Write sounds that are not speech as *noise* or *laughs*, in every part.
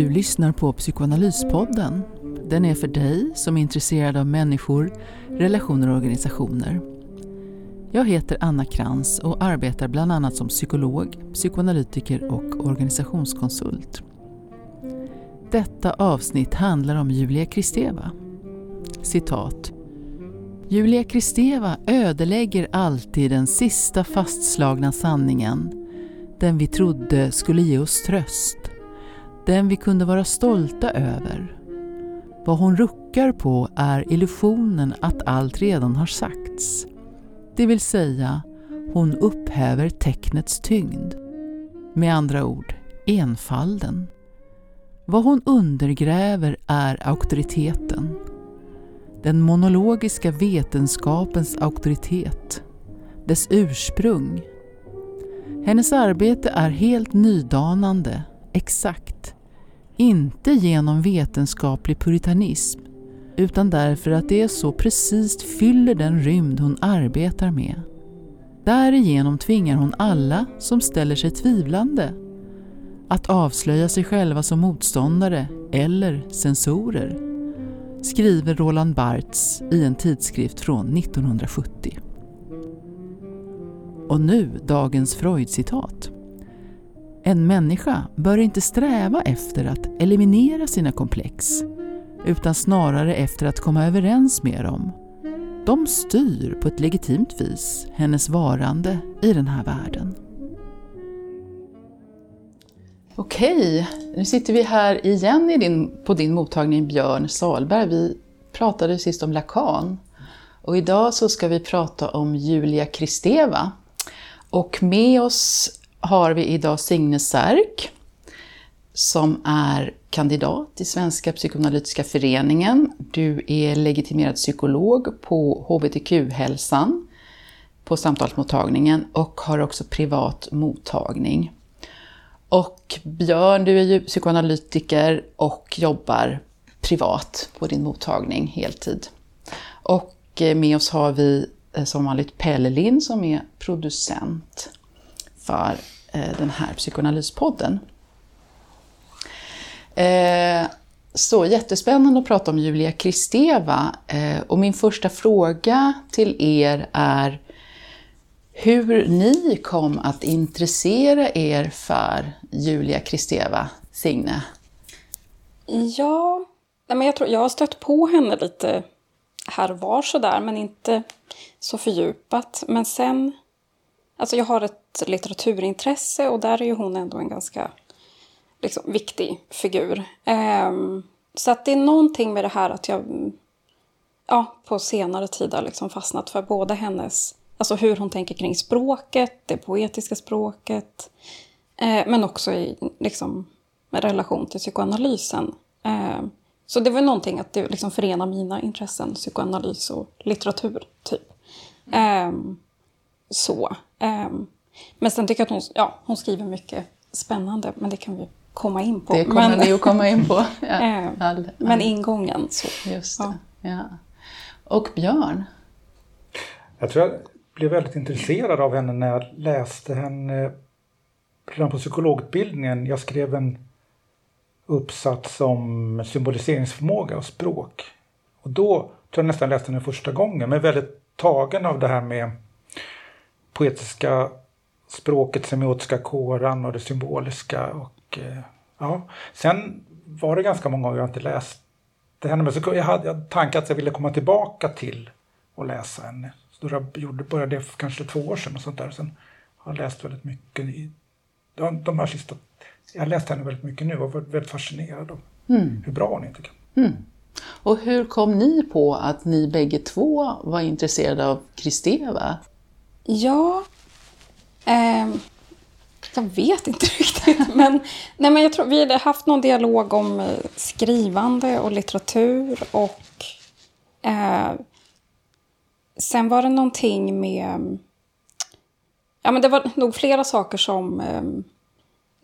Du lyssnar på Psykoanalyspodden. Den är för dig som är intresserad av människor, relationer och organisationer. Jag heter Anna Krantz och arbetar bland annat som psykolog, psykoanalytiker och organisationskonsult. Detta avsnitt handlar om Julia Kristeva. Citat. Julia Kristeva ödelägger alltid den sista fastslagna sanningen, den vi trodde skulle ge oss tröst, den vi kunde vara stolta över. Vad hon ruckar på är illusionen att allt redan har sagts. Det vill säga, hon upphäver tecknets tyngd. Med andra ord, enfalden. Vad hon undergräver är auktoriteten. Den monologiska vetenskapens auktoritet. Dess ursprung. Hennes arbete är helt nydanande, exakt. Inte genom vetenskaplig puritanism utan därför att det så precis fyller den rymd hon arbetar med. Därigenom tvingar hon alla som ställer sig tvivlande att avslöja sig själva som motståndare eller censorer, skriver Roland Barthes i en tidskrift från 1970. Och nu dagens Freud-citat. En människa bör inte sträva efter att eliminera sina komplex utan snarare efter att komma överens med dem. De styr på ett legitimt vis hennes varande i den här världen. Okej, nu sitter vi här igen i din, på din mottagning Björn Salberg. Vi pratade sist om Lacan och idag så ska vi prata om Julia Kristeva. Och med oss har vi idag Signe Särk som är kandidat i Svenska psykoanalytiska föreningen. Du är legitimerad psykolog på HBTQ-hälsan på samtalsmottagningen och har också privat mottagning. Och Björn, du är ju psykoanalytiker och jobbar privat på din mottagning heltid. Och eh, med oss har vi eh, som vanligt Pelle Lind som är producent för eh, den här psykoanalyspodden. Eh, så jättespännande att prata om Julia Kristeva. Eh, och min första fråga till er är hur ni kom att intressera er för Julia Kristeva, Signe? Ja, men jag, tror, jag har stött på henne lite här och var sådär, men inte så fördjupat. Men sen, alltså jag har ett litteraturintresse och där är ju hon ändå en ganska liksom, viktig figur. Um, så att det är någonting med det här att jag ja, på senare tid har liksom fastnat för både hennes Alltså hur hon tänker kring språket, det poetiska språket. Eh, men också i liksom, relation till psykoanalysen. Eh, så det var någonting att det liksom förenar mina intressen, psykoanalys och litteratur, typ. Eh, så. Men sen tycker jag att hon, ja, hon skriver mycket spännande, men det kan vi komma in på. Det kommer men, ni att komma in på. *laughs* Ja, all, all. Men ingången så. Just det. Ja. ja. Och Björn? Jag tror jag blev väldigt intresserad av henne när jag läste henne redan på psykologutbildningen. Jag skrev en uppsats om symboliseringsförmåga och språk. Och då tror jag nästan läste henne första gången, men väldigt tagen av det här med poetiska språket, semiotiska kåran och det symboliska. Och, eh, ja. Sen var det ganska många år jag inte läste henne, men så jag hade tanken att jag ville komma tillbaka till och läsa henne. Så jag gjorde, började det för kanske två år sedan och sånt där. Sen har jag läst väldigt mycket. I, de, de här sista, jag har läst henne väldigt mycket nu och varit väldigt fascinerad av mm. hur bra hon är tycker jag. Mm. Och hur kom ni på att ni bägge två var intresserade av Kristeva? Ja, eh, jag vet inte *laughs* riktigt. Men, nej, men jag tror vi hade haft någon dialog om eh, skrivande och litteratur och eh, Sen var det någonting med... Ja, men det var nog flera saker som eh,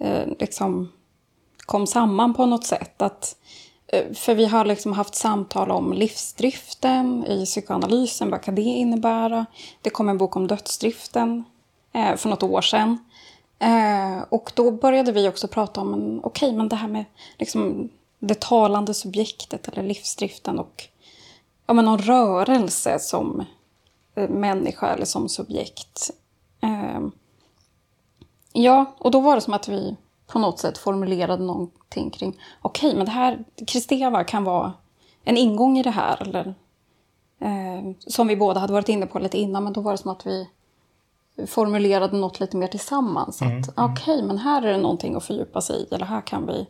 eh liksom kom samman på något sätt. Att, eh, för vi har liksom haft samtal om livsdriften i psykoanalysen, vad kan det innebära? Det kom en bok om dödsdriften Eh, för något år sedan. Eh, och då började vi också prata om, okej, okay, men det här med liksom, det talande subjektet eller livsdriften och ja, men någon rörelse som eh, människa eller som subjekt. Eh, ja, och då var det som att vi på något sätt formulerade någonting kring, okej, okay, men det här, Kristeva kan vara en ingång i det här, eller eh, som vi båda hade varit inne på lite innan, men då var det som att vi formulerade något lite mer tillsammans. Mm, att mm. okej, okay, men här är det någonting att fördjupa sig i, eller här kan vi...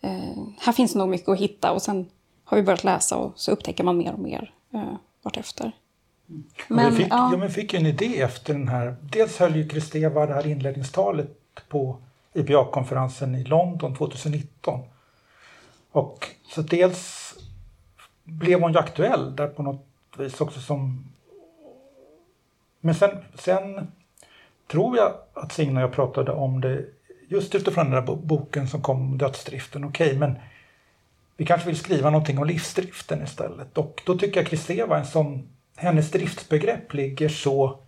Eh, här finns nog mycket att hitta och sen har vi börjat läsa och så upptäcker man mer och mer eh, vartefter. Mm. Men, fick, ja. ja. men fick en idé efter den här, dels höll ju Kristeva det här inledningstalet på IPA-konferensen i London 2019. Och så dels blev hon ju aktuell där på något vis också som men sen, sen tror jag att Signe och jag pratade om det just utifrån den där boken som kom, Dödsdriften. Okej, okay, men vi kanske vill skriva någonting om livsdriften istället. Och då tycker jag Kristeva, en sån, hennes driftsbegrepp ligger så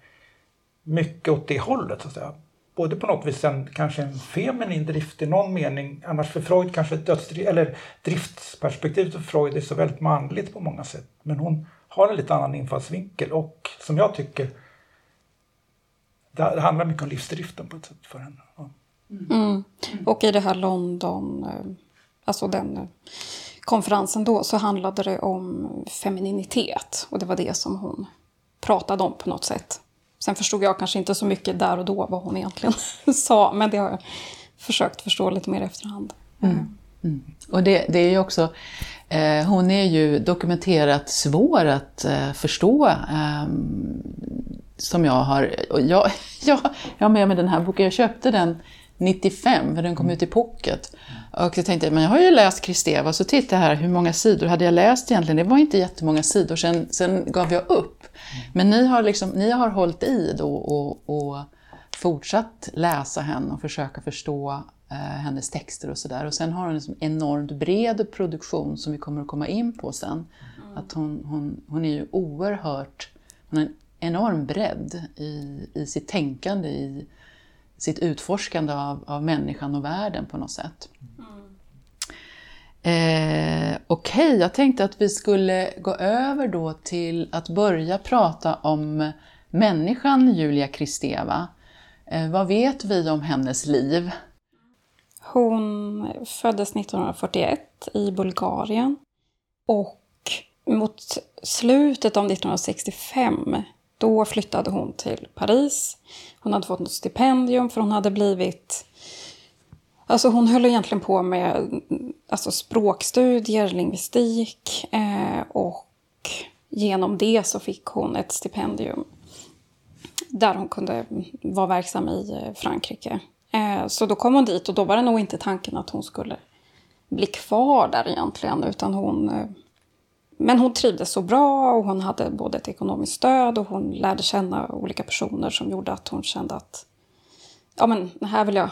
mycket åt det hållet. Så att säga. Både på något vis en, kanske en feminin drift i någon mening, annars för Freud kanske dödsdrift, eller driftsperspektivet för Freud är så väldigt manligt på många sätt. Men hon har en lite annan infallsvinkel och som jag tycker det handlar mycket om livsdriften på ett sätt för henne. Ja. Mm. Och i det här London, eh, alltså den eh, konferensen då, så handlade det om femininitet. Och det var det som hon pratade om på något sätt. Sen förstod jag kanske inte så mycket där och då vad hon egentligen *laughs* sa, men det har jag försökt förstå lite mer i efterhand. Mm. Mm. Och det, det, är ju också, eh, hon är ju dokumenterat svår att eh, förstå. Eh, som jag har, jag, *laughs* jag, jag har med mig den här boken, jag köpte den 95, för den kom ut i pocket. Och jag tänkte, men jag har ju läst Kristeva, så titta här, hur många sidor hade jag läst egentligen? Det var inte jättemånga sidor, sen, sen gav jag upp. Men ni har, liksom, ni har hållit i då och, och fortsatt läsa henne och försöka förstå eh, hennes texter och sådär. Och sen har hon en liksom enormt bred produktion som vi kommer att komma in på sen. Mm. Att hon, hon, hon är ju oerhört, hon har en enorm bredd i, i sitt tänkande, i sitt utforskande av, av människan och världen på något sätt. Mm. Eh, Okej, okay, jag tänkte att vi skulle gå över då till att börja prata om människan Julia Kristeva. Eh, vad vet vi om hennes liv? Hon föddes 1941 i Bulgarien och mot slutet av 1965 då flyttade hon till Paris. Hon hade fått något stipendium för hon hade blivit... Alltså hon höll egentligen på med alltså språkstudier, lingvistik eh, och genom det så fick hon ett stipendium där hon kunde vara verksam i eh, Frankrike. Eh, så då kom hon dit och då var det nog inte tanken att hon skulle bli kvar där egentligen utan hon eh, men hon trivdes så bra och hon hade både ett ekonomiskt stöd och hon lärde känna olika personer som gjorde att hon kände att ja, men här vill jag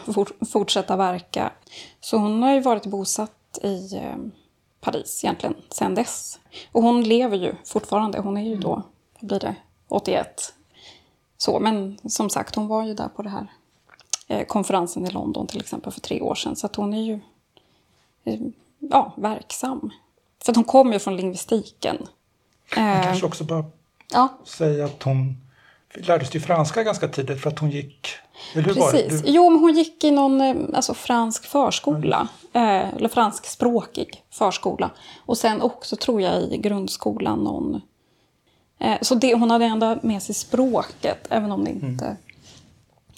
fortsätta verka. Så hon har ju varit bosatt i eh, Paris egentligen sedan dess. Och hon lever ju fortfarande. Hon är ju då, vad blir det, 81. Så, men som sagt, hon var ju där på den här eh, konferensen i London till exempel för tre år sedan. Så att hon är ju eh, ja, verksam. För hon kommer ju från lingvistiken. Man kanske också bara ja. säga att hon lärde sig franska ganska tidigt för att hon gick... Eller hur Precis. Var det? Jo, men hon gick i någon eh, alltså, fransk förskola. Mm. eller franskspråkig förskola. Och sen också tror jag i grundskolan någon... Eh, så det, hon hade ändå med sig språket, även om det mm. inte... Mm.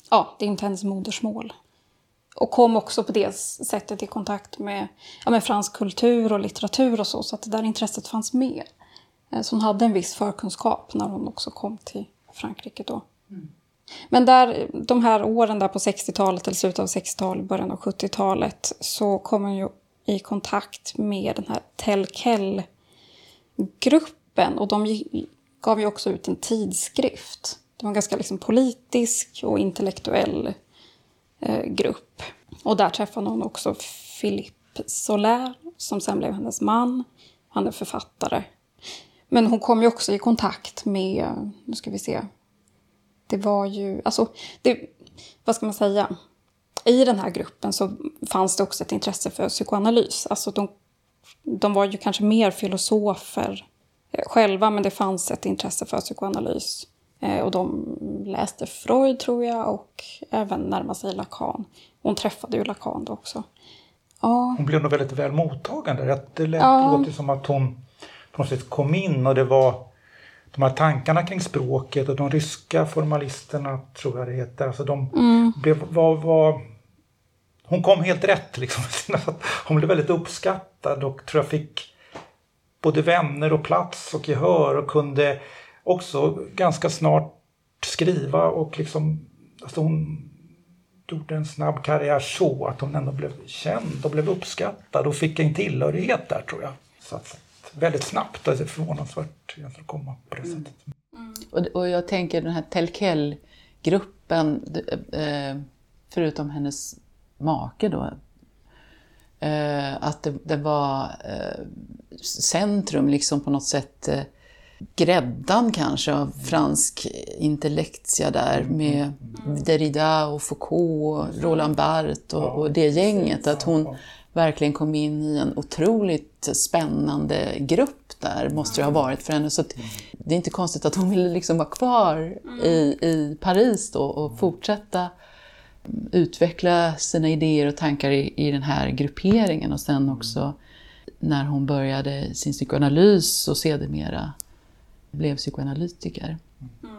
Ja, det är inte hennes modersmål. Och kom också på det sättet i kontakt med, ja, med fransk kultur och litteratur och så, så att det där intresset fanns med. Eh, så hon hade en viss förkunskap när hon också kom till Frankrike då. Mm. Men där, de här åren där på 60-talet, eller slutet av 60-talet, början av 70-talet, så kom hon ju i kontakt med den här Telkel-gruppen. Och de gav ju också ut en tidskrift. Det var en ganska liksom politisk och intellektuell Eh, grupp. Och där träffade hon också Philippe Soler som sen blev hennes man. Han är författare. Men hon kom ju också i kontakt med, nu ska vi se, det var ju, alltså, det, vad ska man säga, i den här gruppen så fanns det också ett intresse för psykoanalys. Alltså de, de var ju kanske mer filosofer eh, själva, men det fanns ett intresse för psykoanalys. Eh, och de läste Freud, tror jag, och även närmade sig Lacan. Hon träffade ju Lacan då också. Ja. Hon blev nog väldigt väl mottagande. Det lät, ja. låter som att hon på något sätt kom in och det var de här tankarna kring språket och de ryska formalisterna, tror jag det heter, alltså de mm. blev, var, var, hon kom helt rätt liksom. *laughs* Hon blev väldigt uppskattad och tror jag fick både vänner och plats och gehör och kunde också ganska snart skriva och liksom, alltså hon gjorde en snabb karriär så att hon ändå blev känd och blev uppskattad och fick en tillhörighet där tror jag. Så att, väldigt snabbt, det är förvånansvärt att komma på det sättet. Mm. Och, och jag tänker den här Telkel-gruppen, eh, förutom hennes make då, eh, att det, det var eh, centrum liksom på något sätt gräddan kanske av fransk intellektia där med Derrida och Foucault och Roland Barthes och, och det gänget. Att hon verkligen kom in i en otroligt spännande grupp där, måste det ha varit för henne. Så det är inte konstigt att hon ville liksom vara kvar i, i Paris då och fortsätta utveckla sina idéer och tankar i, i den här grupperingen och sen också när hon började sin psykoanalys och sedermera blev psykoanalytiker. Mm.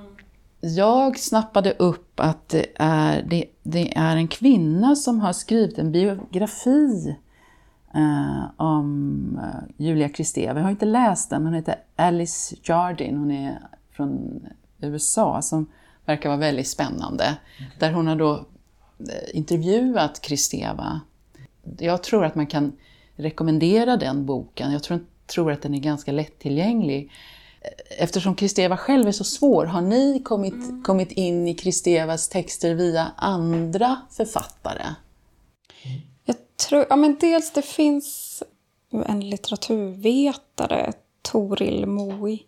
Jag snappade upp att det är, det, det, är en kvinna som har skrivit en biografi eh, om eh, Julia Kristeva. Jag har inte läst den, hon heter Alice Jardin. Hon är från USA som verkar vara väldigt spännande. Okay. Där hon har då eh, intervjuat Kristeva. Jag tror att man kan rekommendera den boken. Jag tror, tror att den är ganska lättillgänglig eftersom Kristeva själv är så svår, har ni kommit, mm. kommit in i Kristevas texter via andra författare? Jag tror, ja men dels det finns en litteraturvetare, Toril Moi.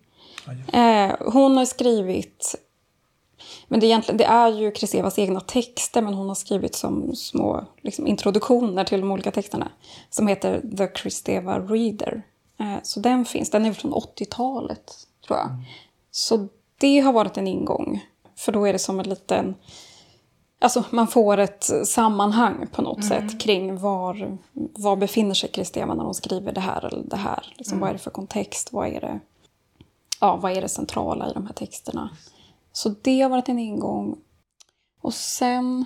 Eh, hon har skrivit, men det är, egentligen, det är ju Kristevas egna texter, men hon har skrivit som små liksom, introduktioner till de olika texterna. Som heter The Kristeva Reader. Eh, så den finns, den är från 80-talet tror jag. Mm. Så det har varit en ingång. För då är det som en liten... Alltså man får ett sammanhang på något mm. sätt kring var, var befinner sig Kristeva när hon skriver det här eller det här. Liksom, mm. Vad är det för kontext? Vad är det, ja, vad är det centrala i de här texterna? Så det har varit en ingång. Och sen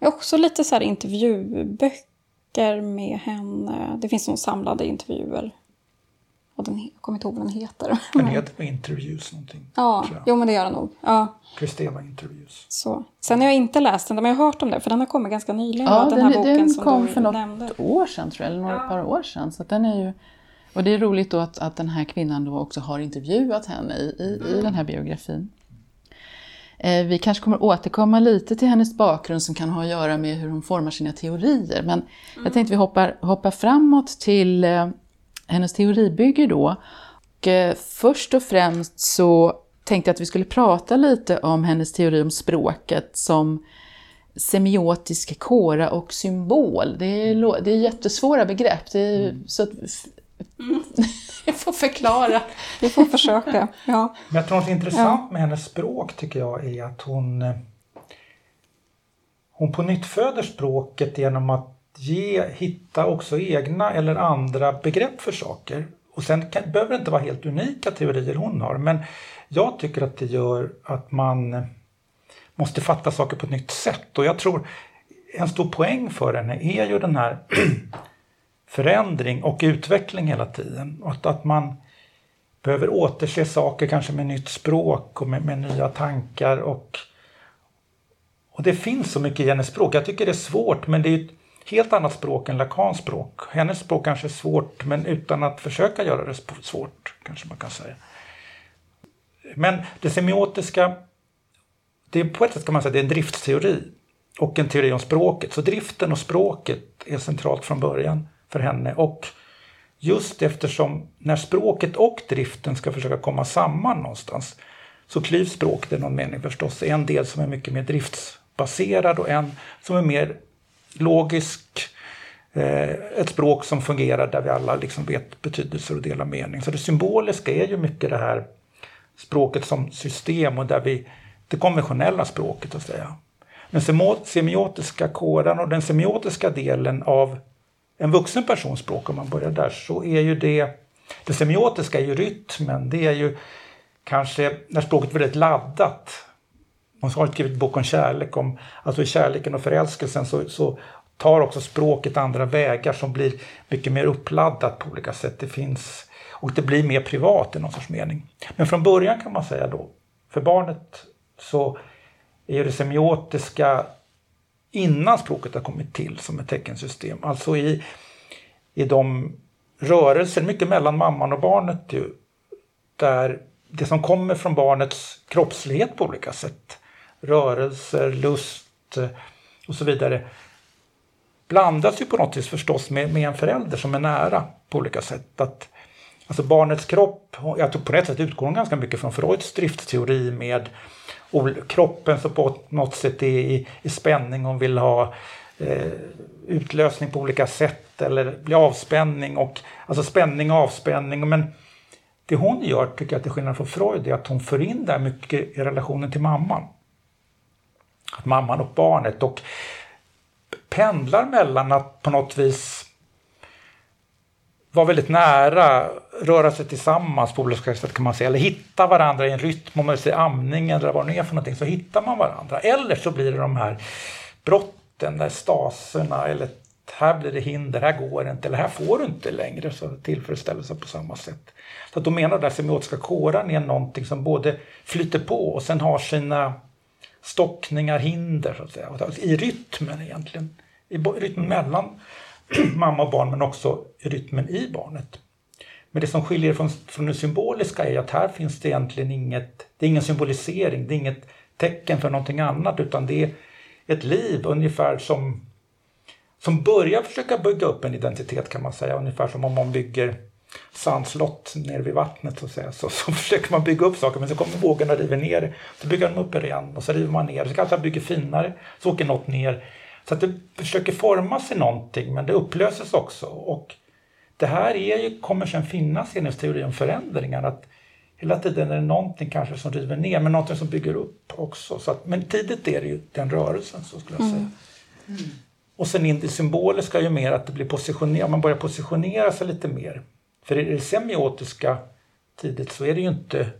också lite så här intervjuböcker med henne. Det finns någon samlade intervjuer och den, jag kommer inte ihåg vad den heter. Den heter Interviews någonting. Ja, jo men det gör den nog. Ja. Kristeva Interviews. Så. Sen har jag inte läst den, men jag har hört om den för den har kommit ganska nyligen. Ja, den, här boken den kom för något nämnde. år sedan tror jag, eller några ja. par år sedan. Så den är ju, och det är roligt då att, att den här kvinnan då också har intervjuat henne i, i, i den här biografin. Eh, vi kanske kommer återkomma lite till hennes bakgrund som kan ha att göra med hur hon formar sina teorier. Men mm. jag tänkte vi hoppar, hoppar framåt till eh, hennes teoribygge då. Och, eh, först och främst så tänkte jag att vi skulle prata lite om hennes teori om språket som semiotisk kora och symbol. Det är, det är jättesvåra begrepp. Det är, mm. så att, mm. *laughs* jag får förklara. Vi får försöka. Ja. Men jag tror något intressant ja. med hennes språk tycker jag är att hon, eh, hon på nytt föder språket genom att ge, hitta också egna eller andra begrepp för saker. Och sen kan, behöver det inte vara helt unika teorier hon har, men jag tycker att det gör att man måste fatta saker på ett nytt sätt. Och jag tror en stor poäng för henne är ju den här *clears throat* förändring och utveckling hela tiden. Och att, att man behöver återse saker kanske med nytt språk och med, med nya tankar. Och, och det finns så mycket i hennes språk. Jag tycker det är svårt men det är helt annat språk än Lacans språk. Hennes språk kanske är svårt men utan att försöka göra det svårt kanske man kan säga. Men det semiotiska, det är på ett sätt kan man säga det är en driftsteori och en teori om språket. Så driften och språket är centralt från början för henne. Och just eftersom när språket och driften ska försöka komma samman någonstans så klyvs språket i någon mening förstås. En del som är mycket mer driftsbaserad och en som är mer logisk. Eh, ett språk som fungerar där vi alla liksom vet betydelser och delar mening. Så det symboliska är ju mycket det här språket som system och där vi, det konventionella språket att säga. Den semiotiska koden och den semiotiska delen av en vuxen persons språk, om man börjar där, så är ju det, det semiotiska är ju rytmen, det är ju kanske när språket är väldigt laddat. Hon har skrivit bok om kärlek, om, alltså i kärleken och förälskelsen så, så tar också språket andra vägar som blir mycket mer uppladdat på olika sätt. Det finns, och det blir mer privat i någon sorts mening. Men från början kan man säga då, för barnet så är det semiotiska innan språket har kommit till som ett teckensystem. Alltså i, i de rörelser, mycket mellan mamman och barnet ju, där det som kommer från barnets kroppslighet på olika sätt, rörelser, lust eh, och så vidare, blandas ju på något vis förstås med, med en förälder som är nära på olika sätt. Att, alltså barnets kropp, jag tror på ett sätt utgår hon ganska mycket från Freuds driftteori med kroppen som på något sätt är i, i spänning Hon vill ha eh, utlösning på olika sätt eller bli avspänning och alltså spänning och avspänning. Men det hon gör tycker jag till skillnad från Freud är att hon för in det här mycket i relationen till mamman. Att mamman och barnet och pendlar mellan att på något vis vara väldigt nära, röra sig tillsammans på olika sätt kan man säga, eller hitta varandra i en rytm, om man säger amning eller vad det är för någonting, så hittar man varandra. Eller så blir det de här brotten, där staserna, eller här blir det hinder, här går det inte, eller här får du inte längre så tillfredsställelse på samma sätt. Så att de menar att den semiotiska kåran är någonting som både flyter på och sen har sina stockningar, hinder så att säga. I rytmen egentligen. I rytmen mellan *clears throat* mamma och barn men också rytmen i barnet. Men det som skiljer från, från det symboliska är att här finns det egentligen inget, det är ingen symbolisering, det är inget tecken för någonting annat utan det är ett liv ungefär som, som börjar försöka bygga upp en identitet kan man säga. Ungefär som om man bygger sandslott nere vid vattnet så, att säga. Så, så *laughs* försöker man bygga upp saker men så kommer vågorna och river ner. Så bygger de upp det igen och så river man ner. Så kanske man bygger finare, så åker något ner. Så att det försöker forma sig någonting men det upplöses också. Och det här är ju, kommer sen finnas i teori om förändringar. Att hela tiden är det någonting kanske som river ner men någonting som bygger upp också. Så att, men tidigt är det ju den rörelsen så skulle jag säga. Mm. Mm. Och sen in det symboliska ju mer att det blir positionerat, man börjar positionera sig lite mer. För i det semiotiska tidigt så är det ju inte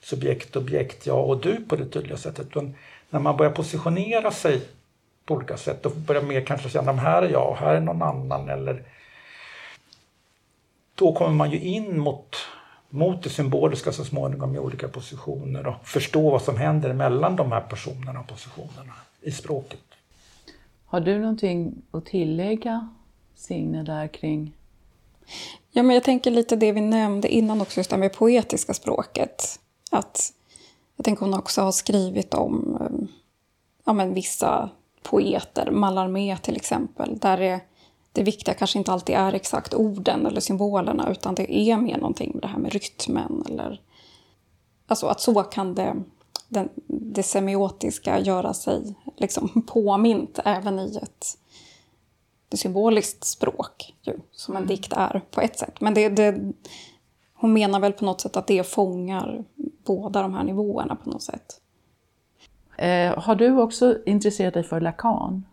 subjekt, objekt, jag och du på det tydliga sättet. Utan när man börjar positionera sig på olika sätt. och börjar mer kanske känna att här är jag och här är någon annan. Eller då kommer man ju in mot, mot det symboliska så småningom i olika positioner och förstå vad som händer mellan de här personerna och positionerna i språket. Har du någonting att tillägga, Signe, där kring? Ja, men jag tänker lite det vi nämnde innan också, just det här med poetiska språket. Att jag tänker hon också har skrivit om eh, ja, men vissa poeter, Mallarmé till exempel, där det, det viktiga kanske inte alltid är exakt orden eller symbolerna utan det är mer någonting med det här med rytmen eller alltså att så kan det, den, det semiotiska göra sig liksom påmint även i ett symboliskt språk ju, som en mm. dikt är på ett sätt. Men det, det, hon menar väl på något sätt att det fångar båda de här nivåerna på något sätt. Eh, har du också intresserat dig för Lacan?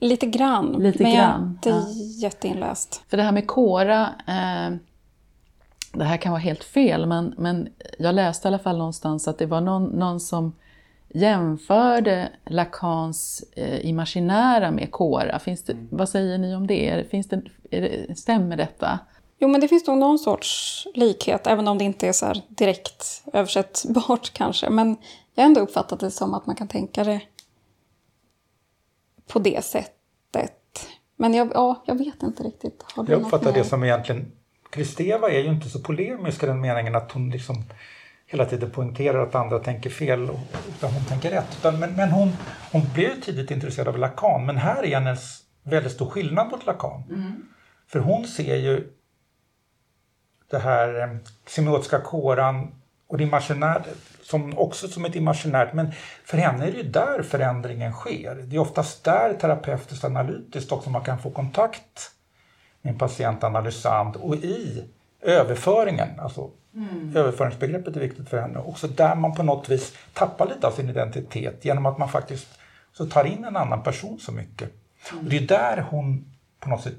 Lite grann, Lite men grann, jag är inte ja. jätteinläst. För det här med kora, eh, det här kan vara helt fel, men, men jag läste i alla fall någonstans att det var någon, någon som jämförde Lacans eh, imaginära med kora. Finns det, mm. Vad säger ni om det? Finns det, det? Stämmer detta? Jo, men det finns nog någon sorts likhet, även om det inte är så direkt översättbart *laughs* kanske. Men jag har ändå uppfattat det som att man kan tänka det på det sättet. Men jag, ja, jag vet inte riktigt. Har jag uppfattar det som egentligen... Kristeva är ju inte så polemisk i den meningen att hon liksom hela tiden poängterar att andra tänker fel och utan hon tänker rätt. Utan, men men hon, hon blev tidigt intresserad av Lacan. Men här är en väldigt stor skillnad mot Lacan. Mm. För hon ser ju det här eh, semiotiska kåran och det imaginära, som också som ett imaginärt, men för henne är det ju där förändringen sker. Det är oftast där terapeutiskt analytiskt också man kan få kontakt med en patient analysant och i överföringen, alltså mm. överföringsbegreppet är viktigt för henne, också där man på något vis tappar lite av sin identitet genom att man faktiskt så tar in en annan person så mycket. Mm. Och det är där hon på något sätt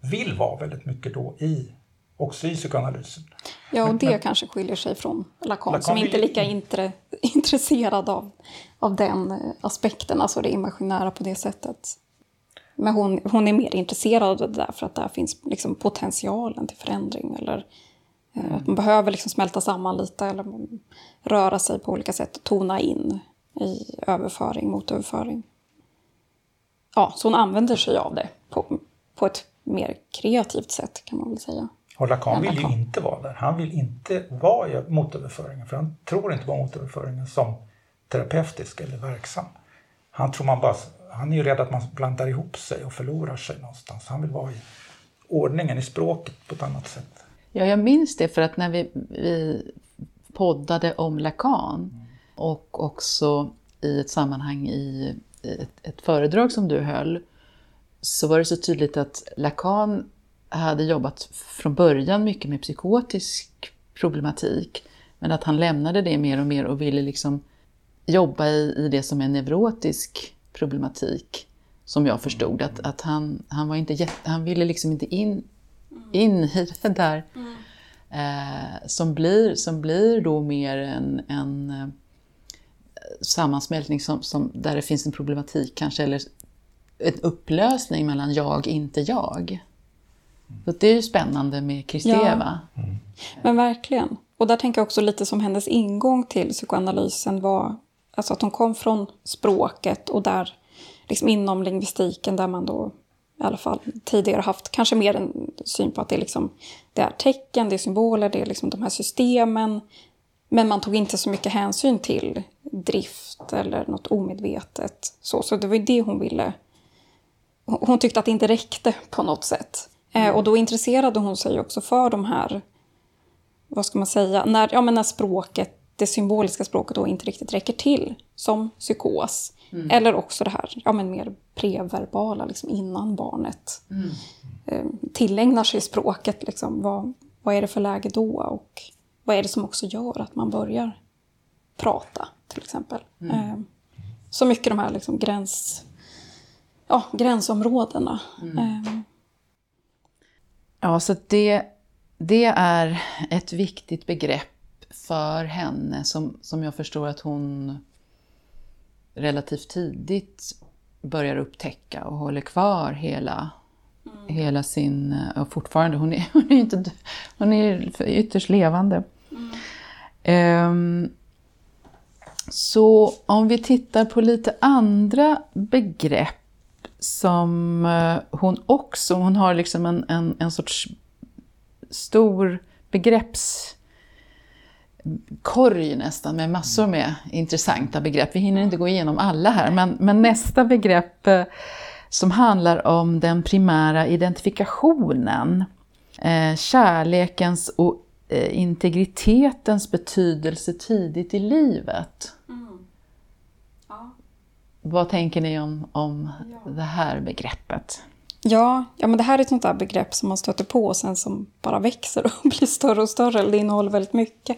vill vara väldigt mycket då i också i psykoanalysen. Ja, och det men, kanske skiljer sig från Lacan, Lacan som inte är lika intre, *laughs* intresserad av, av den eh, aspekten, alltså det imaginära på det sättet. Men hon, hon är mer intresserad av det där för att där finns liksom potentialen till förändring eller mm. att man behöver liksom smälta samman lite eller röra sig på olika sätt tona in i överföring mot överföring. Ja, så hon använder sig av det på, på ett mer kreativt sätt kan man väl säga. Och Lacan vill ju inte vara där. Han vill inte vara motöverföringen för han tror inte på motöverföringen som terapeutisk eller verksam. Han, tror man bara, han är ju rädd att man blandar ihop sig och förlorar sig någonstans. Han vill vara i ordningen, i språket på ett annat sätt. Ja, jag minns det för att när vi, vi poddade om Lacan mm. och också i ett sammanhang i ett, ett föredrag som du höll så var det så tydligt att Lacan hade jobbat från början mycket med psykotisk problematik. Men att han lämnade det mer och mer och ville liksom jobba i, i det som är neurotisk problematik. Som jag förstod att, att han, han, var inte jätte, han ville liksom inte in, in i det där. Mm. Eh, som, blir, som blir då mer en, en eh, sammansmältning som, som, där det finns en problematik kanske, eller en upplösning mellan jag, inte jag. Så det är ju spännande med Kristeva. Ja. Mm. Men verkligen. Och där tänker jag också lite som hennes ingång till psykoanalysen var alltså att hon kom från språket och där liksom inom lingvistiken där man då i alla fall tidigare haft kanske mer en syn på att det är, liksom, det är tecken, det är symboler, det är liksom de här systemen. Men man tog inte så mycket hänsyn till drift eller något omedvetet. Så, så det var ju det hon ville. Hon tyckte att det inte räckte på något sätt. Mm. och då intresserade hon sig också för de här, vad ska man säga, när, ja, men när språket, det symboliska språket då inte riktigt räcker till, som psykos. Mm. Eller också det här ja, men mer preverbala, liksom innan barnet mm. eh, tillägnar sig språket. Liksom, vad, vad är det för läge då? Och vad är det som också gör att man börjar prata, till exempel? Mm. Eh, så mycket de här liksom, gräns, ja, gränsområdena. Mm. Eh, Ja, så det, det är ett viktigt begrepp för henne som, som jag förstår att hon relativt tidigt börjar upptäcka och håller kvar hela, mm. hela sin... Och fortfarande, hon är, *laughs* hon är, inte, hon är ytterst levande. Mm. Um, så om vi tittar på lite andra begrepp som eh, hon också, hon har liksom en, en, en sorts stor begreppskorg nästan med massor med intressanta begrepp. Vi hinner inte gå igenom alla här, men, men nästa begrepp eh, som handlar om den primära identifikationen, eh, kärlekens och integritetens betydelse tidigt i livet. Vad tänker ni om, om ja. det här begreppet? Ja, ja, men det här är ett sånt där begrepp som man stöter på och sen som bara växer och *laughs* blir större och större. Det innehåller väldigt mycket.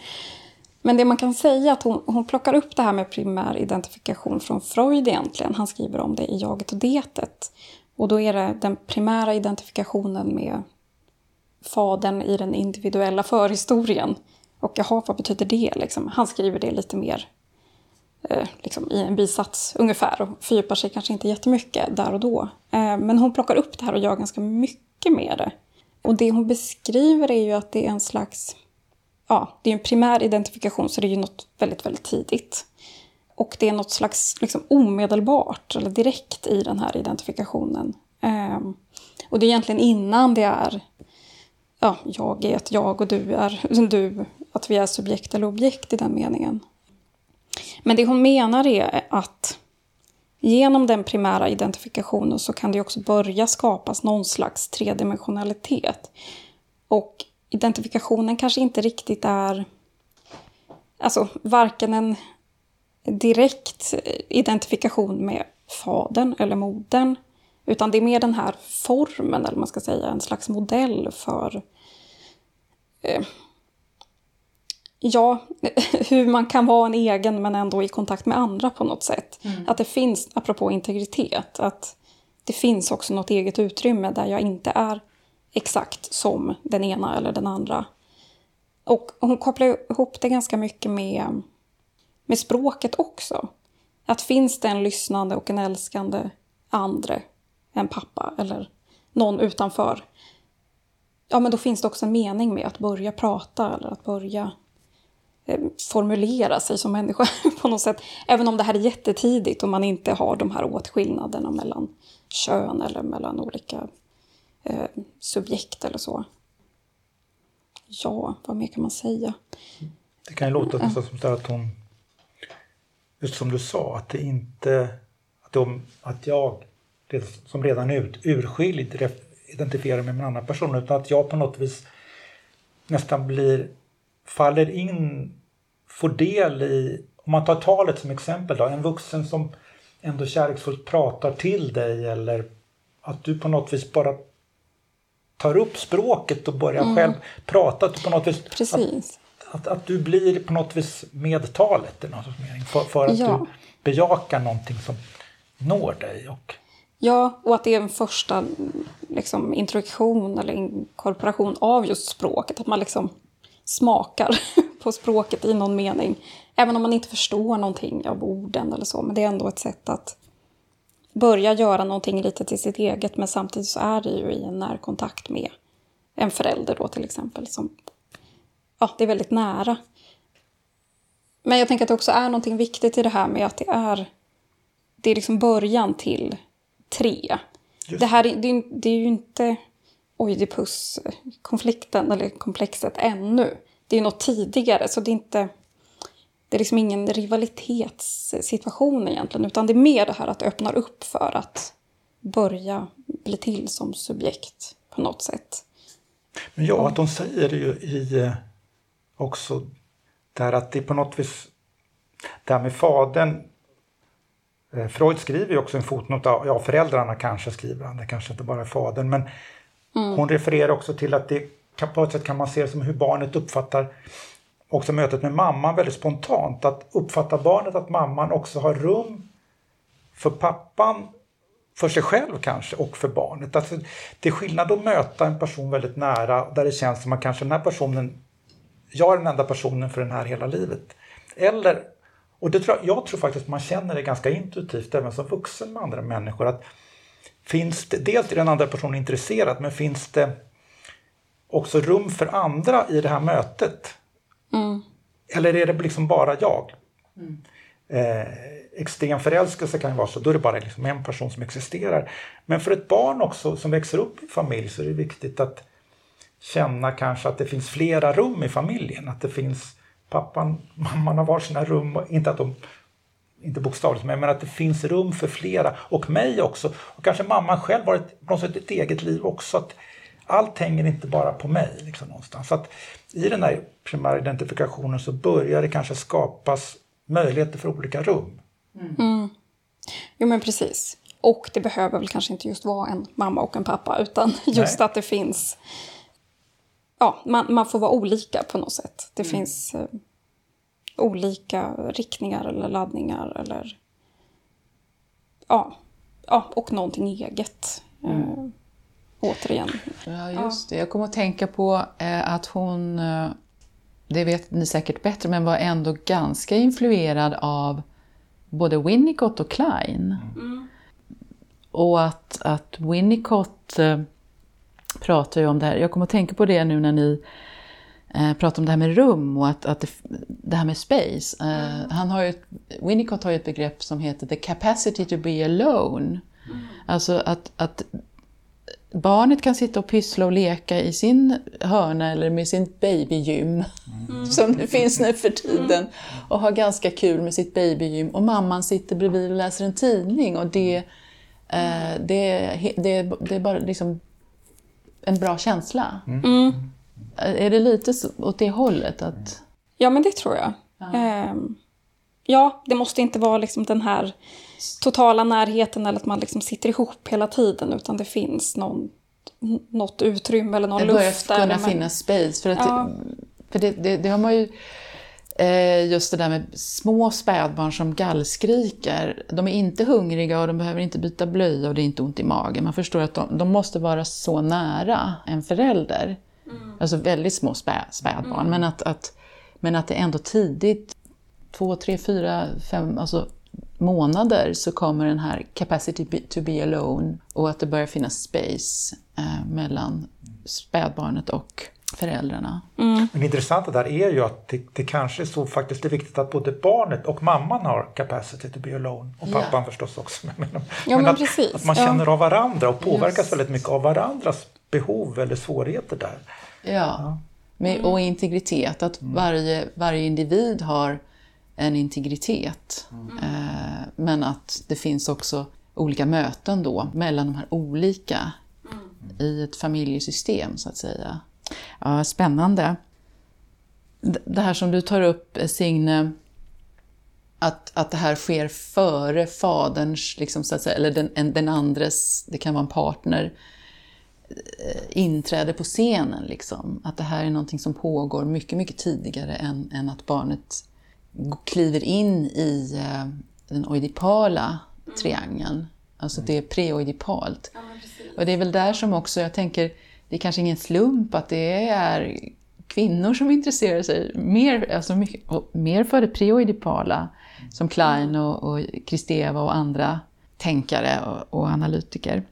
Men det man kan säga är att hon, hon plockar upp det här med primär identifikation från Freud egentligen. Han skriver om det i Jaget och detet. Och då är det den primära identifikationen med fadern i den individuella förhistorien. Och jaha, vad betyder det? Liksom? Han skriver det lite mer Eh, liksom, i en bisats ungefär och fördjupar sig kanske inte jättemycket där och då. Eh, men hon plockar upp det här och gör ganska mycket med det. Och det hon beskriver är ju att det är en slags, ja, det är en primär identifikation så det är ju något väldigt, väldigt tidigt. Och det är något slags liksom, omedelbart eller direkt i den här identifikationen. Ehm, och det är egentligen innan det är ja, jag är ett jag och du är du, att vi är subjekt eller objekt i den meningen. Men det hon menar är att genom den primära identifikationen så kan det också börja skapas någon slags tredimensionalitet. Och identifikationen kanske inte riktigt är alltså varken en direkt identifikation med fadern eller modern. Utan det är mer den här formen, eller man ska säga, en slags modell för eh, ja, *laughs* hur man kan vara en egen men ändå i kontakt med andra på något sätt. Mm. Att det finns, apropå integritet, att det finns också något eget utrymme där jag inte är exakt som den ena eller den andra. Och hon kopplar ihop det ganska mycket med, med språket också. Att finns det en lyssnande och en älskande andre, en pappa eller någon utanför, ja men då finns det också en mening med att börja prata eller att börja formulera sig som människa *laughs* på något sätt. Även om det här är jättetidigt och man inte har de här åtskillnaderna mellan kön eller mellan olika eh, subjekt eller så. Ja, vad mer kan man säga? Det kan ju låta som att hon, just som du sa, att det inte, att, de, att jag som redan är ut, urskild identifierar mig med en annan person utan att jag på något vis nästan blir, faller in, får del i, om man tar talet som exempel då, en vuxen som ändå kärleksfullt pratar till dig eller att du på något vis bara tar upp språket och börjar mm. själv prata. Att du på något vis, Precis. Att, att, att, du blir på något vis medtalet i någon mening för, för att ja. du bejakar någonting som når dig. Och... Ja, och att det är en första liksom, introduktion eller inkorporation av just språket. Att man liksom smakar på språket i någon mening. Även om man inte förstår någonting av orden eller så. Men det är ändå ett sätt att börja göra någonting lite till sitt eget men samtidigt så är det ju i en närkontakt med en förälder då till exempel. Som, ja, det är väldigt nära. Men jag tänker att det också är någonting viktigt i det här med att det är, det är liksom början till tre. Det här det, det är ju inte Oidipus-konflikten eller komplexet ännu. Det är något tidigare så det är inte det är liksom ingen rivalitetssituation egentligen, utan det är mer det här att det öppnar upp för att börja bli till som subjekt på något sätt. Men ja, att de säger ju i eh, också där att det på något vis, det här med fadern eh, Freud skriver ju också en fotnot, ja föräldrarna kanske skriver han, det kanske inte bara är fadern, men mm. hon refererar också till att det på ett sätt kan man se det som hur barnet uppfattar också mötet med mamman väldigt spontant. Att uppfatta barnet att mamman också har rum för pappan, för sig själv kanske och för barnet. Alltså, det är skillnad att möta en person väldigt nära där det känns som att kanske den här personen, jag är den enda personen för den här hela livet. Eller, och det tror jag, jag tror faktiskt man känner det ganska intuitivt även som vuxen med andra människor. att finns det, Dels är den andra personen intresserad men finns det också rum för andra i det här mötet? Mm. Eller är det liksom bara jag? Mm. Eh, extrem förälskelse kan ju vara så, då är det bara liksom en person som existerar. Men för ett barn också som växer upp i familj så är det viktigt att känna kanske att det finns flera rum i familjen. Att det finns pappan, *laughs* mamman har varsina rum, inte att de inte bokstavligt, men att det finns rum för flera och mig också. Och kanske mamman själv har ett, på något sätt ett eget liv också. Att allt hänger inte bara på mig. Liksom, någonstans. Så att I den här primära identifikationen så börjar det kanske skapas möjligheter för olika rum. Mm. Mm. Jo men precis. Och det behöver väl kanske inte just vara en mamma och en pappa utan *laughs* just Nej. att det finns... Ja, man, man, får vara olika på något sätt. Det mm. finns eh, olika riktningar eller laddningar eller... Ja, ja och någonting eget. Mm. Återigen. Ja, just det. Jag kommer att tänka på eh, att hon, eh, det vet ni säkert bättre, men var ändå ganska influerad av både Winnicott och Klein. Mm. Och att, att Winnicott eh, pratar ju om det här, jag kommer att tänka på det nu när ni pratar om det här med rum och att, att det, det här med space. Mm. han har ju, Winnicott har ju ett begrepp som heter the capacity to be alone. Mm. Alltså att, att barnet kan sitta och pyssla och leka i sin hörna eller med sin babygym, mm. *laughs* som det finns nu för tiden, och ha ganska kul med sitt babygym. Och mamman sitter bredvid och läser en tidning. och det, eh, det, det, det är bara liksom en bra känsla. Mm. Är det lite åt det hållet? Att... Ja, men det tror jag. Ja. Um, ja, det måste inte vara liksom den här totala närheten eller att man liksom sitter ihop hela tiden utan det finns någon, något utrymme eller någon luft. Det börjar kunna finnas space. För, att, ja. för det, det, det har man ju Eh, just det där med små spädbarn som gallskriker. De är inte hungriga och de behöver inte byta blöja och det är inte ont i magen. Man förstår att de, de måste vara så nära en förälder. Mm. Alltså väldigt små spä, spädbarn. Mm. Men, att, att, men att det ändå tidigt, två, tre, fyra, fem alltså månader så kommer den här capacity to be alone och att det börjar finnas space eh, mellan spädbarnet och föräldrarna. Mm. Men det intressanta där är ju att det, det kanske är så faktiskt är viktigt att både barnet och mamman har capacity to be alone. Och pappan ja. förstås också. *laughs* Men, ja, men, att, precis. att man känner ja. av varandra och påverkas Just. väldigt mycket av varandras behov eller svårigheter där. Ja, ja. Med, och integritet. Att mm. varje, varje individ har en integritet. Mm. Eh, men att det finns också olika möten då mellan de här olika mm. i ett familjesystem så att säga. Ja, spännande. Det här som du tar upp, Signe, att, att det här sker före faderns, liksom, så att säga, eller den, den andres, det kan vara en partner, eh, inträde på scenen. Liksom. Att det här är någonting som pågår mycket, mycket tidigare än, än att barnet kliver in i eh, den oidipala triangeln. Alltså det är preoidipalt. Ja, och det är väl där som också, jag tänker, det är kanske ingen slump att det är kvinnor som intresserar sig mer, alltså mer för det preoidipala, som Klein och, och Kristeva och andra tänkare och, och, analytiker.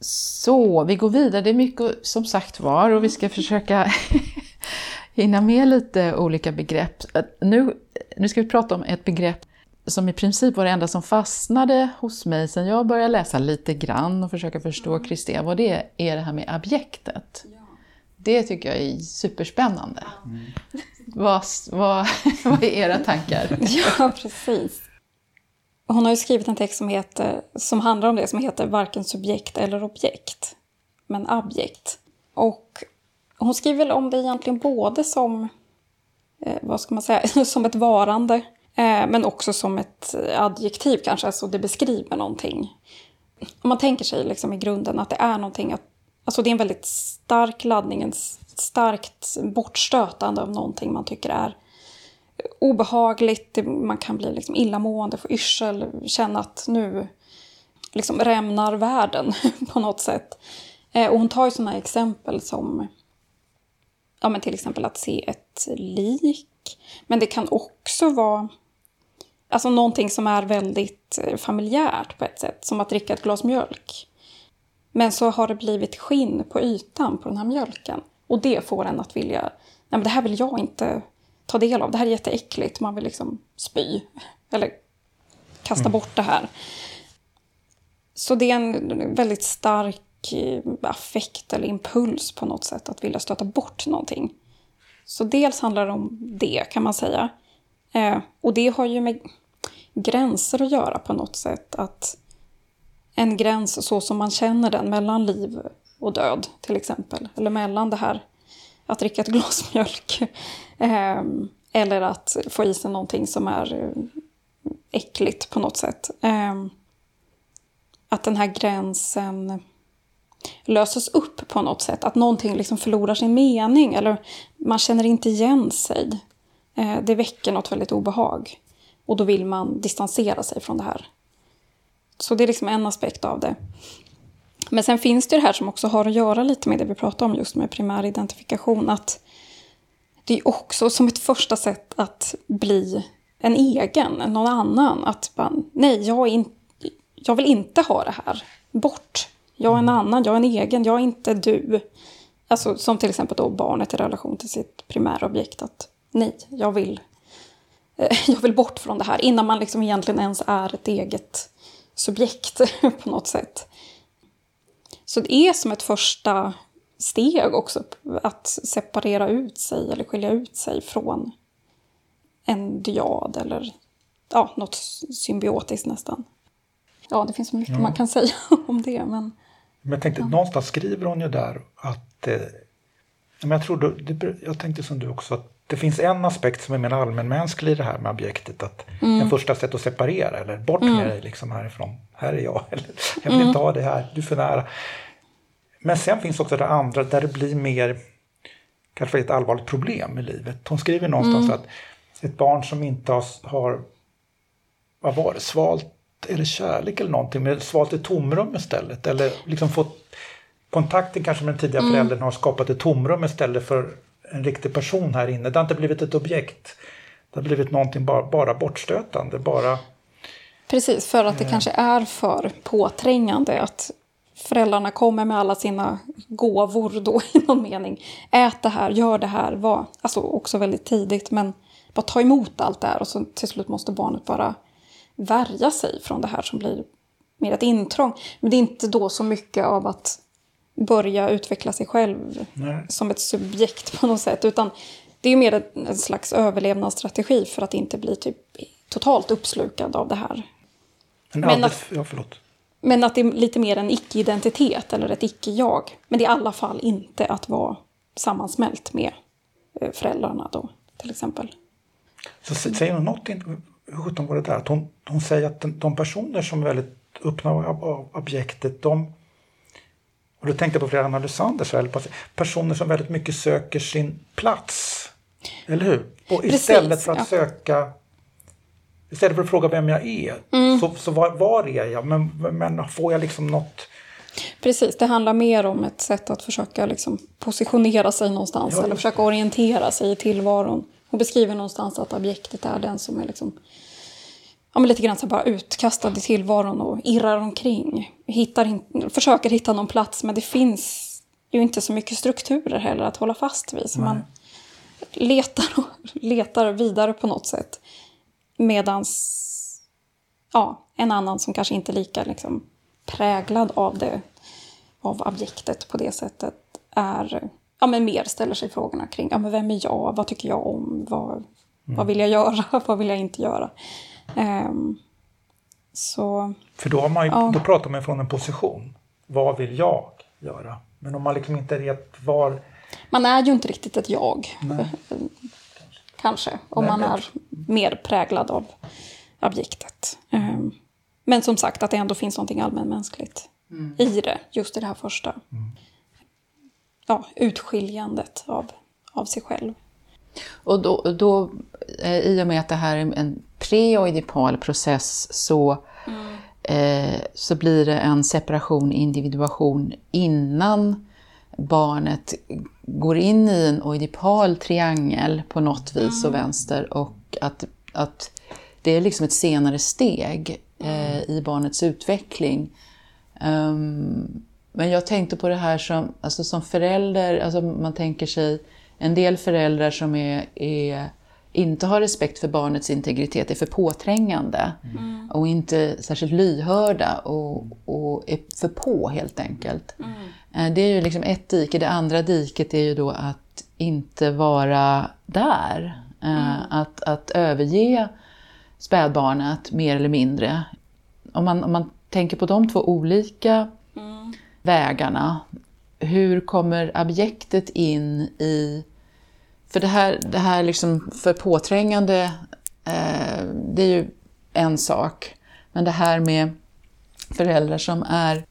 Så, vi går vidare. Det är mycket som sagt var och vi ska försöka *laughs* hinna med lite olika begrepp. Nu, nu ska vi prata om ett begrepp som i princip var det enda som fastnade hos mig sen jag började läsa lite grann och försöka förstå mm. Kristea, vad det är det här med objektet. Ja. Det tycker jag är superspännande. Mm. *laughs* Vad, vad, *laughs* vad är era tankar? *laughs* ja, precis. Hon har ju skrivit en text som, heter, som handlar om det, som heter Varken subjekt eller objekt, men objekt. Och hon skriver om det egentligen både som, eh, vad ska man säga, som ett varande Eh, men också som ett adjektiv kanske, alltså det beskriver någonting. Om man tänker sig liksom i grunden att det är någonting, att, alltså det är en väldigt stark laddning, en starkt bortstötande av någonting man tycker är obehagligt, man kan bli liksom illamående, få yrsel, känna att nu liksom rämnar världen *laughs* på något sätt. Eh, och hon tar ju sådana exempel som ja, men till exempel att se ett lik. Men det kan också vara Alltså någonting som är väldigt eh, familjärt på ett sätt, som att dricka ett glas mjölk. Men så har det blivit skinn på ytan på den här mjölken. Och det får en att vilja, nej men det här vill jag inte ta del av, det här är jätteäckligt, man vill liksom spy. *laughs* Eller kasta mm. bort det här. Så det är en väldigt stark eh, affekt eller impuls på något sätt att vilja stöta bort någonting. Så dels handlar det om det kan man säga. Eh, och det har ju med gränser att göra på något sätt. Att en gräns så som man känner den mellan liv och död till exempel. Eller mellan det här att dricka ett glas *laughs* mjölk. Ehm, eller att få i sig någonting som är eh, äckligt på något sätt. Ehm, att den här gränsen löses upp på något sätt. Att någonting liksom förlorar sin mening eller man känner inte igen sig. Eh, det väcker något väldigt obehag. Och då vill man distansera sig från det här. Så det är liksom en aspekt av det. Men sen finns det det här som också har att göra lite med det vi pratade om just med primär identifikation. Att det är också som ett första sätt att bli en egen, någon annan. Att man, nej, jag, in, jag vill inte ha det här. Bort. Jag är en annan, jag är en egen, jag är inte du. Alltså som till exempel då barnet i relation till sitt primära objekt. Att nej, jag vill jag vill bort från det här innan man liksom egentligen ens är ett eget subjekt *laughs* på något sätt. Så det är som ett första steg också att separera ut sig eller skilja ut sig från en dyad eller ja, något symbiotiskt nästan. Ja, det finns så mycket ja. man kan säga *laughs* om det. Men, men jag tänkte, ja. någonstans skriver hon ju där att... Eh, men jag, tror då, det, jag tänkte som du också att det finns en aspekt som är mer allmänmänsklig i det här med objektet. Att mm. En första sätt att separera, eller bort mm. med dig liksom härifrån. Här är jag, *laughs* eller jag vill mm. inte ha det här, du är för nära. Men sen finns också det andra där det blir mer, kanske ett allvarligt problem i livet. Hon skriver någonstans mm. att ett barn som inte har, har vad var det, svalt, är det kärlek eller någonting, men svalt ett tomrum istället. Eller liksom fått kontakten kanske med den tidiga mm. föräldern har skapat ett tomrum istället för en riktig person här inne. Det har inte blivit ett objekt. Det har blivit någonting bara, bara bortstötande. Bara, Precis, för att det eh, kanske är för påträngande. Att föräldrarna kommer med alla sina gåvor då *laughs* i någon mening. Ät det här, gör det här. Var, alltså också väldigt tidigt. Men bara ta emot allt det här och så till slut måste barnet bara värja sig från det här som blir mer ett intrång. Men det är inte då så mycket av att börja utveckla sig själv Nej. som ett subjekt på något sätt. Utan det är mer en slags överlevnadsstrategi för att inte bli typ totalt uppslukad av det här. Men, men att, ja, förlåt. men att det är lite mer en icke-identitet eller ett icke-jag. Men det är i alla fall inte att vara sammansmält med eh, föräldrarna då, till exempel. Så säger hon något, hur sjutton var det där? Att hon, hon säger att de personer som är väldigt öppna av objektet, de och då tänkte jag på flera analysanders personer som väldigt mycket söker sin plats. Eller hur? Och istället Precis, för att ja. söka Istället för att fråga vem jag är, mm. så, så var, var, är jag? Men, men får jag liksom något... Precis, det handlar mer om ett sätt att försöka liksom positionera sig någonstans ja, eller försöka orientera sig i tillvaron. Och beskriver någonstans att objektet är den som är liksom ja, men lite grann så bara utkastad i tillvaron och irrar omkring. Hittar försöker hitta någon plats men det finns ju inte så mycket strukturer heller att hålla fast vid. Så Nej. man letar och *laughs* letar vidare på något sätt. Medans ja, en annan som kanske inte är lika liksom, präglad av det, av objektet på det sättet är, ja men mer ställer sig frågorna kring, ja men vem är jag, vad tycker jag om, vad, mm. vad vill jag göra, *laughs* vad vill jag inte göra. Um, så, För då, har man ju, ja. då pratar man från en position. Vad vill jag göra? Men om man liksom inte vet var... Man är ju inte riktigt ett jag. Nej. Kanske. Om Nej, man är mer präglad av objektet. Um, men som sagt, att det ändå finns någonting allmänmänskligt mm. i det. Just i det här första. Mm. Ja, utskiljandet av, av sig själv. Och då, då, eh, i och med att det här är en preoidipal process så, mm. eh, så blir det en separation, individuation innan barnet går in i en oidipal triangel på något vis mm. och vänster och att, att det är liksom ett senare steg eh, mm. i barnets utveckling. Um, men jag tänkte på det här som, alltså som förälder, alltså man tänker sig en del föräldrar som är, är, inte har respekt för barnets integritet är för påträngande mm. och inte särskilt lyhörda och, och är för på helt enkelt. Mm. Eh, det är ju liksom ett dike. Det andra diket är ju då att inte vara där. Eh, mm. Att, att överge spädbarnet mer eller mindre. Om man, om man tänker på de två olika mm. vägarna, hur kommer objektet in i för det här, det här liksom för påträngande, eh, det är ju en sak. Men det här med föräldrar som är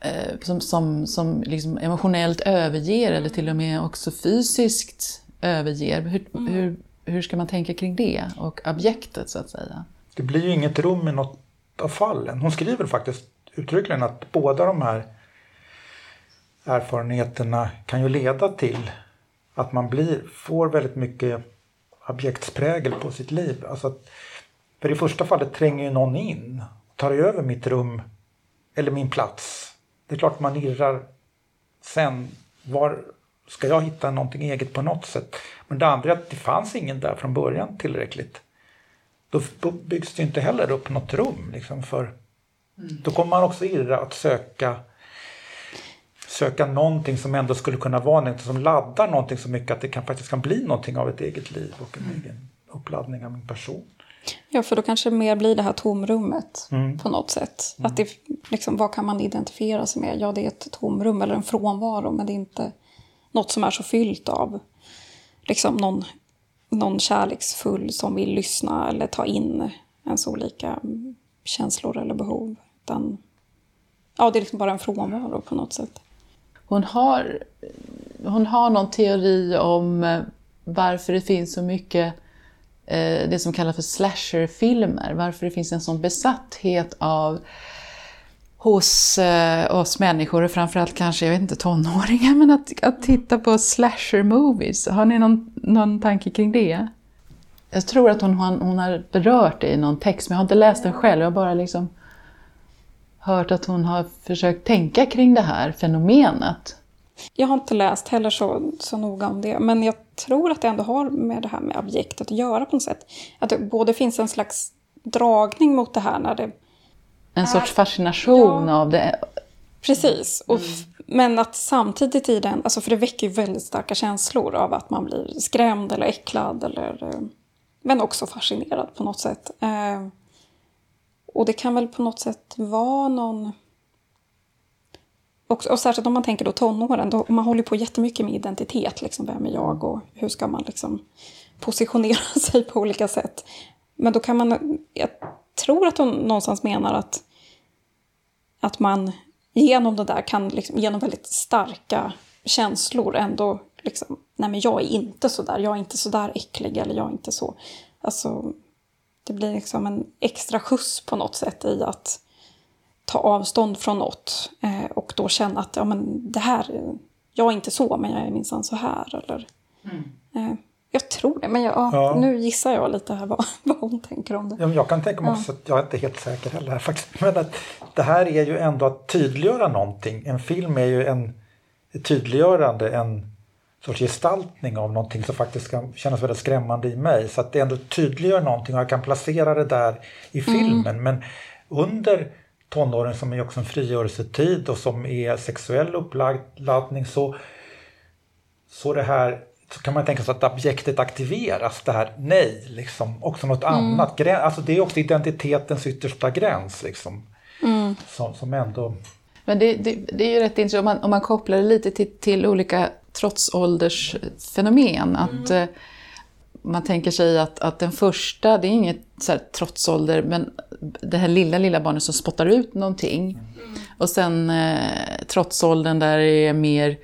eh, som, som, som liksom emotionellt överger eller till och med också fysiskt överger. Hur, mm. hur, hur ska man tänka kring det och objektet så att säga? Det blir ju inget rum i något av fallen. Hon skriver faktiskt uttryckligen att båda de här erfarenheterna kan ju leda till att man blir, får väldigt mycket objektsprägel på sitt liv. Alltså att, för i första fallet tränger ju någon in, tar över mitt rum eller min plats. Det är klart man irrar sen. Var ska jag hitta någonting eget på något sätt? Men det andra är att det fanns ingen där från början tillräckligt. Då byggs det inte heller upp något rum. Liksom för, mm. Då kommer man också irra att söka söka någonting som ändå skulle kunna vara något som laddar någonting så mycket att det kan, faktiskt kan bli någonting av ett eget liv och en mm. egen uppladdning av min person. Ja, för då kanske det mer blir det här tomrummet mm. på något sätt. Mm. Att det, liksom, vad kan man identifiera sig med? Ja, det är ett tomrum eller en frånvaro, men det är inte något som är så fyllt av liksom någon, någon kärleksfull som vill lyssna eller ta in ens olika känslor eller behov. Utan, ja, det är liksom bara en frånvaro på något sätt. Hon har, hon har någon teori om eh, varför det finns så mycket eh, det som kallas för slasherfilmer. Varför det finns en sån besatthet av hos eh, oss människor och framförallt kanske, jag vet inte, tonåringar, men att, att titta på slasher-movies. Har ni någon, någon tanke kring det? Jag tror att hon, hon, hon har berört det i någon text, men jag har inte läst den själv. Jag har bara liksom hört att hon har försökt tänka kring det här fenomenet. Jag har inte läst heller så, så noga om det, men jag tror att det ändå har med det här med objektet att göra på något sätt. Att det både finns en slags dragning mot det här när det... En sorts fascination ja, av det. Precis. Och, mm. Men att samtidigt i den, alltså för det väcker ju väldigt starka känslor av att man blir skrämd eller äcklad eller... Eh, men också fascinerad på något sätt. Och det kan väl på något sätt vara någon... Och, och särskilt om man tänker då tonåren, då, man håller på jättemycket med identitet. Liksom, vem är jag och hur ska man liksom positionera *laughs* sig på olika sätt. Men då kan man, jag tror att hon någonstans menar att, att man genom det där kan, liksom, genom väldigt starka känslor ändå liksom, nej men jag är inte så där, jag är inte så där äcklig eller jag är inte så. Alltså, det blir liksom en extra skjuts på något sätt i att ta avstånd från något eh, och då känna att ja, men det här, jag är inte så, men jag är minsann så här. Eller, mm. eh, jag tror det, men jag, ja. nu gissar jag lite här vad, *laughs* vad hon tänker om det. Ja, jag kan tänka mig också, att jag är inte helt säker heller här faktiskt, *laughs* men att det här är ju ändå att tydliggöra någonting. En film är ju en ett tydliggörande, en sorts gestaltning av någonting som faktiskt kan kännas väldigt skrämmande i mig. Så att det ändå tydliggör någonting och jag kan placera det där i mm. filmen. Mm. Men under tonåren som är också en frigörelsetid och som är sexuell uppladdning så, så det här så kan man tänka sig att objektet aktiveras, det här nej, liksom, också något mm. annat. Alltså det är också identitetens yttersta gräns liksom, mm. som, som ändå... Men det, det, det är ju rätt intressant om man, om man kopplar det lite till, till olika trotsåldersfenomen. Att mm. man tänker sig att, att den första, det är inget så här, trotsålder, men det här lilla, lilla barnet som spottar ut någonting. Mm. Och sen eh, trotsåldern där det är mer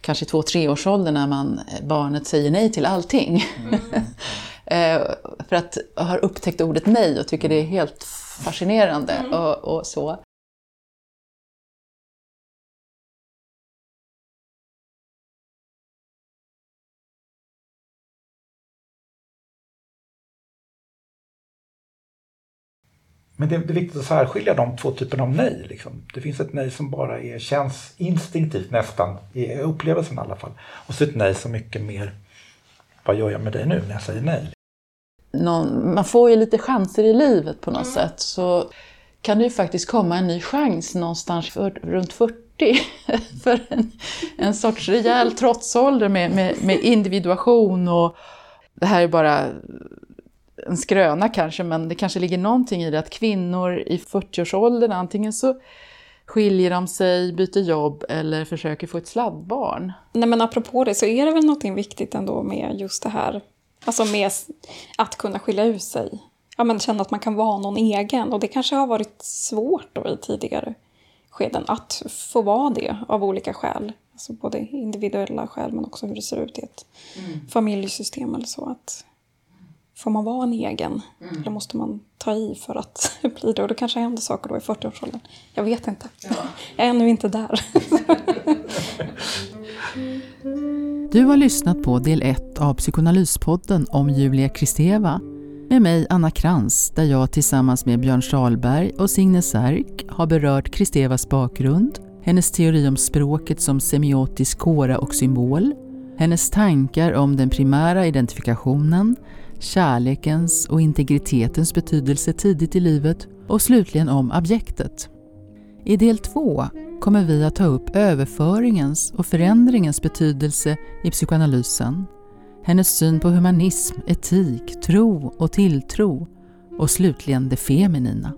kanske två, treårsåldern när man, barnet säger nej till allting. Mm. *laughs* eh, för att har upptäckt ordet nej och tycker det är helt fascinerande mm. och, och så. Men det är viktigt att särskilja de två typerna av nej. Liksom. Det finns ett nej som bara är, känns instinktivt nästan, i upplevelsen i alla fall. Och så ett nej som mycket mer, vad gör jag med dig nu när jag säger nej? Någon, man får ju lite chanser i livet på något mm. sätt. Så kan det ju faktiskt komma en ny chans någonstans för, runt 40 *laughs* för en, en sorts rejäl trotsålder med, med, med individuation och det här är bara en skröna kanske, men det kanske ligger någonting i det att kvinnor i 40-årsåldern antingen så skiljer de sig, byter jobb eller försöker få ett sladdbarn. Nej men apropå det så är det väl någonting viktigt ändå med just det här, alltså med att kunna skilja ut sig. Ja men känna att man kan vara någon egen och det kanske har varit svårt då i tidigare skeden att få vara det av olika skäl. Alltså både individuella skäl men också hur det ser ut i ett mm. familjesystem eller så. Att Får man vara en egen? Mm. Eller måste man ta i för att *laughs* bli det? Och det kanske händer saker då i 40-årsåldern. Jag vet inte. Ja. Jag är ännu inte där. *laughs* du har lyssnat på del 1 av Psykoanalyspodden om Julia Kristeva med mig Anna Krantz där jag tillsammans med Björn Salberg och Signe Särk har berört Kristevas bakgrund, hennes teori om språket som semiotisk kåra och symbol, hennes tankar om den primära identifikationen, kärlekens och integritetens betydelse tidigt i livet och slutligen om objektet. I del två kommer vi att ta upp överföringens och förändringens betydelse i psykoanalysen, hennes syn på humanism, etik, tro och tilltro och slutligen det feminina.